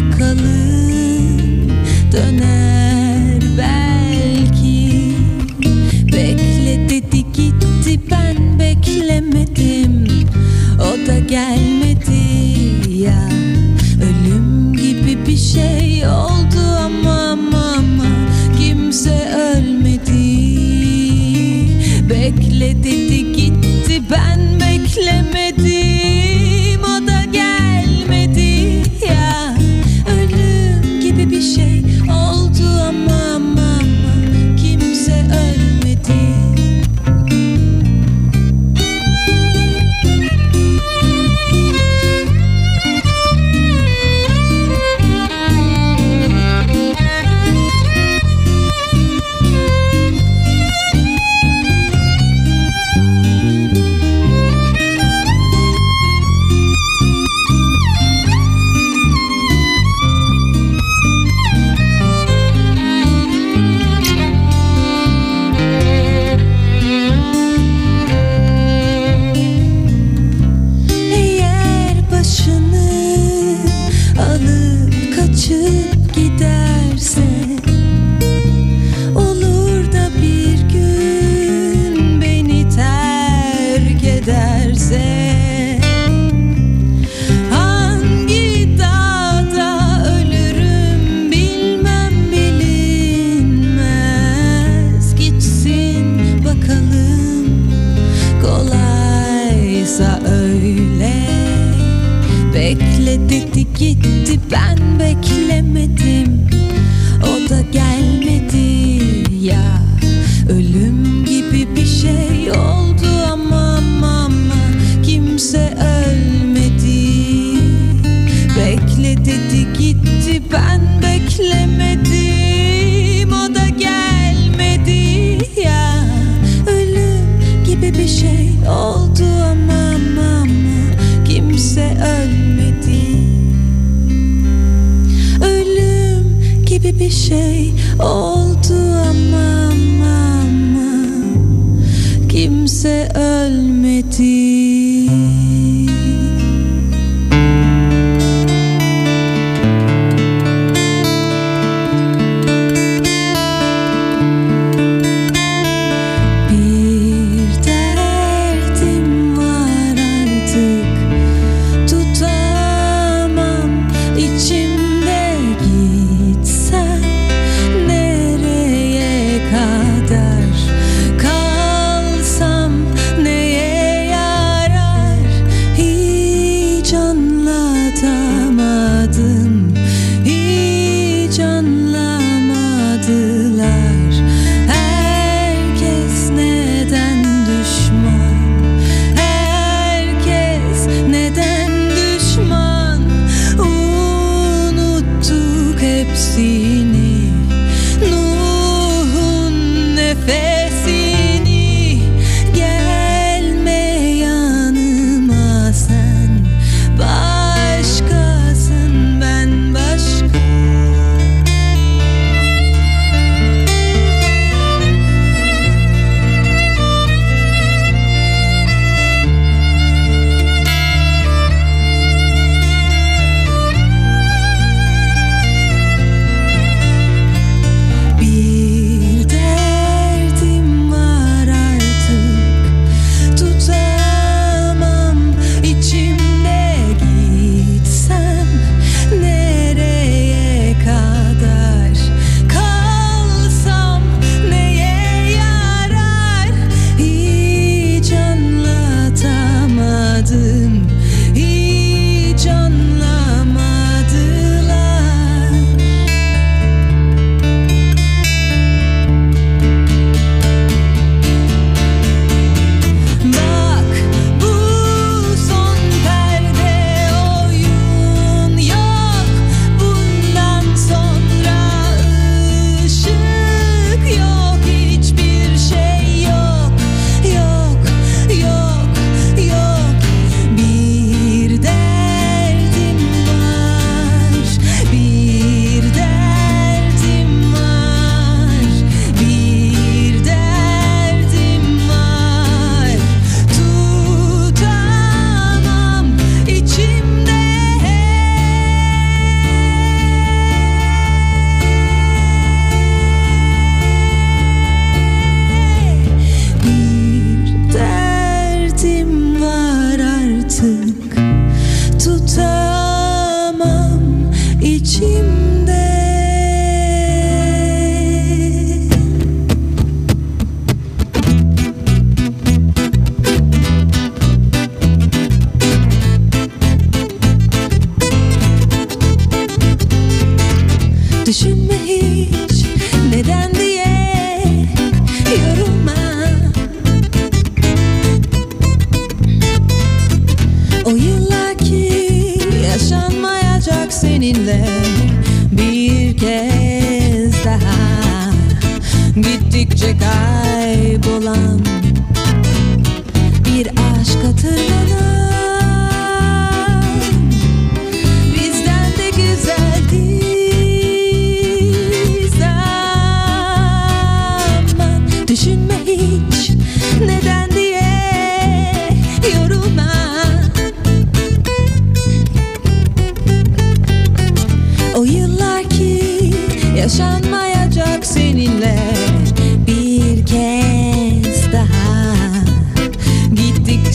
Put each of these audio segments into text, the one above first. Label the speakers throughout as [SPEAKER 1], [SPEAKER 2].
[SPEAKER 1] bakalım. Döner belki. Bekle dedi gitti ben beklemedim. O da gelmedi ya. Ölüm gibi bir şey oldu. shade. 去寻觅。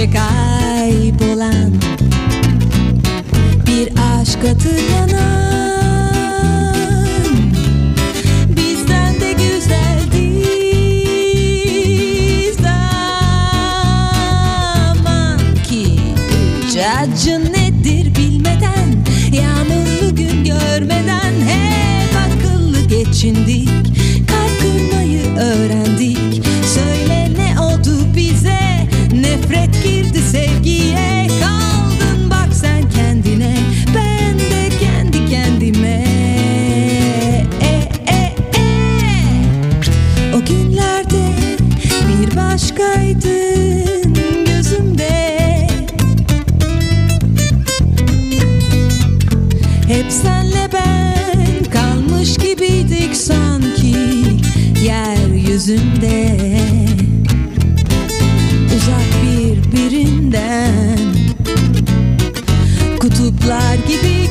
[SPEAKER 1] Gerçek kaybolan Bir aşk hatırlanan yüzünde. Uzak birbirinden Kutuplar gibi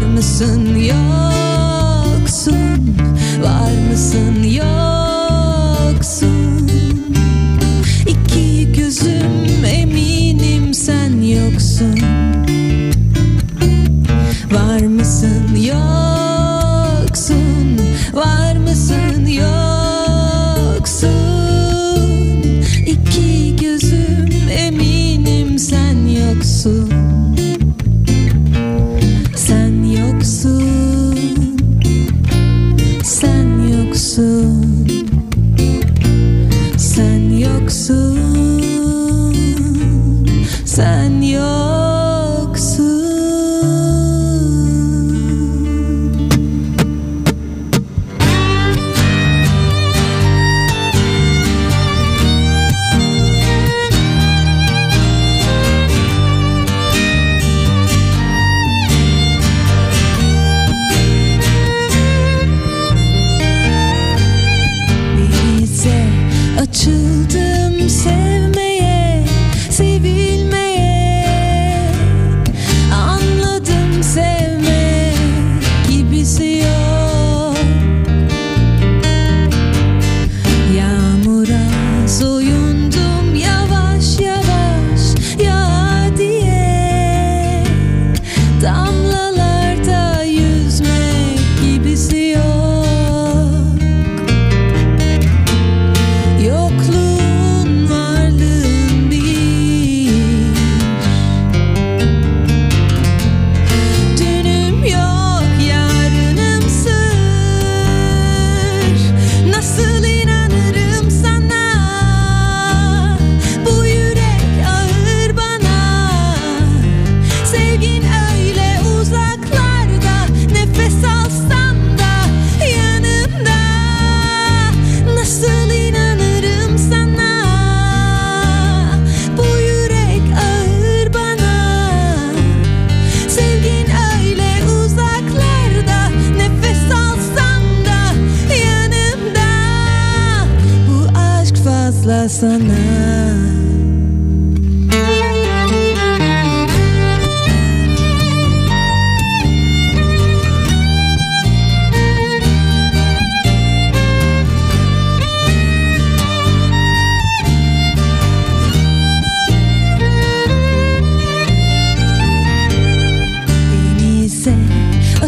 [SPEAKER 1] Var mısın yoksun? Var mısın yoksun? İki gözüm eminim sen yoksun.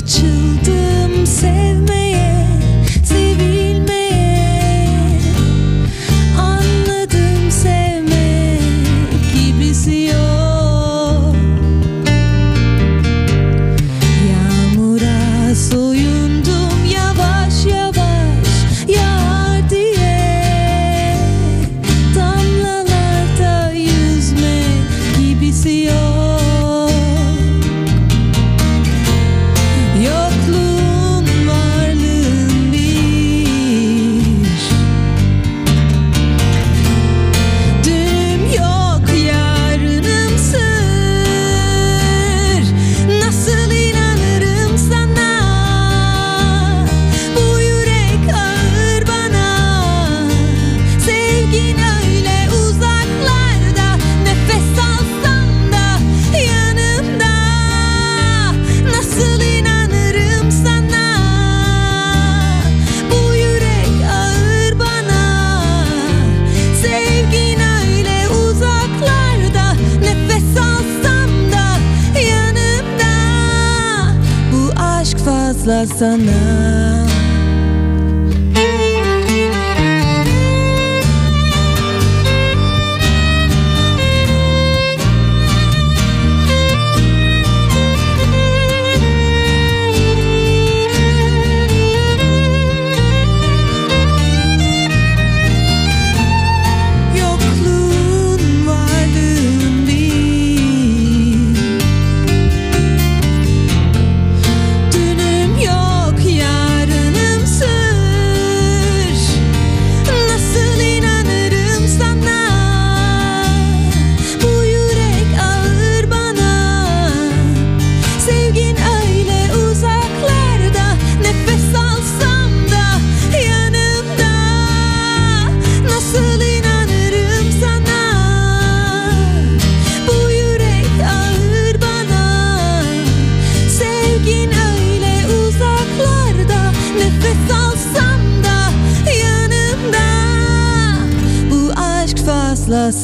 [SPEAKER 1] açıldım sevmeye sana.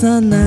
[SPEAKER 1] sana.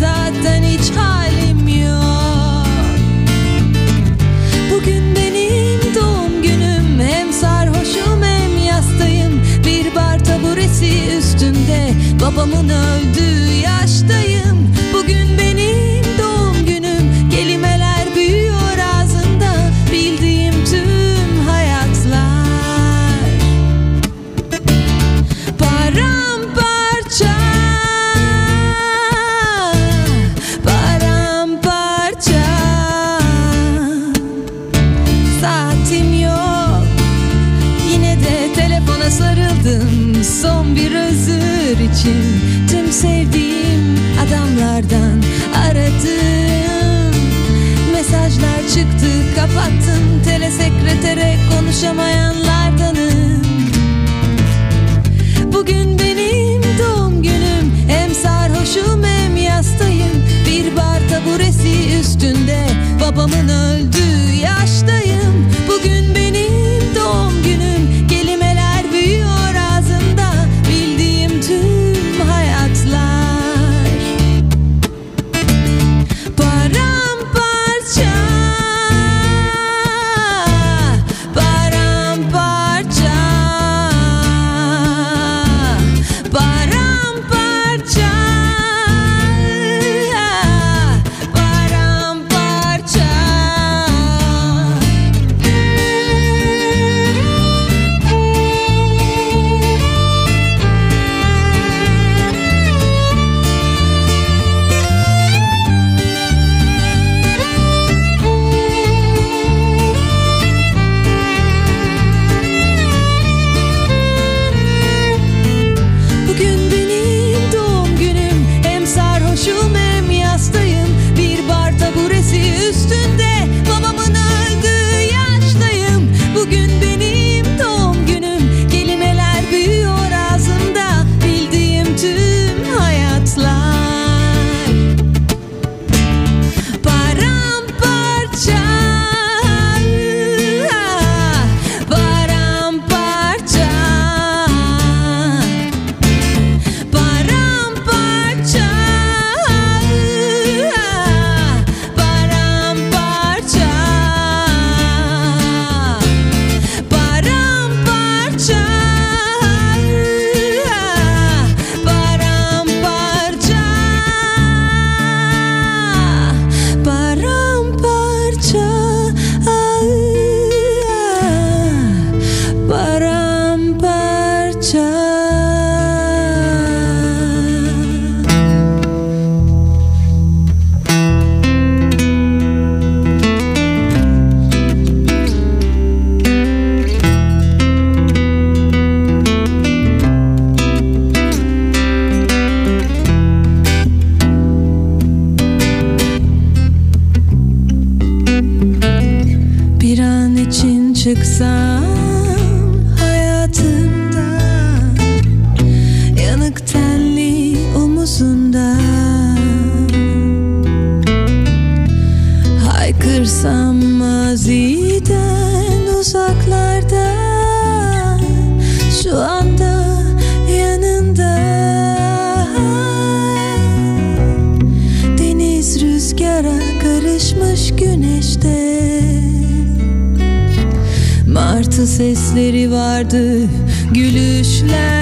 [SPEAKER 1] zaten hiç halim yok. Bugün benim doğum günüm Hem sarhoşum hem yastayım. Bir bar taburesi üstünde Babamın öldüğü yaştayım. Sesleri vardı gülüşlerde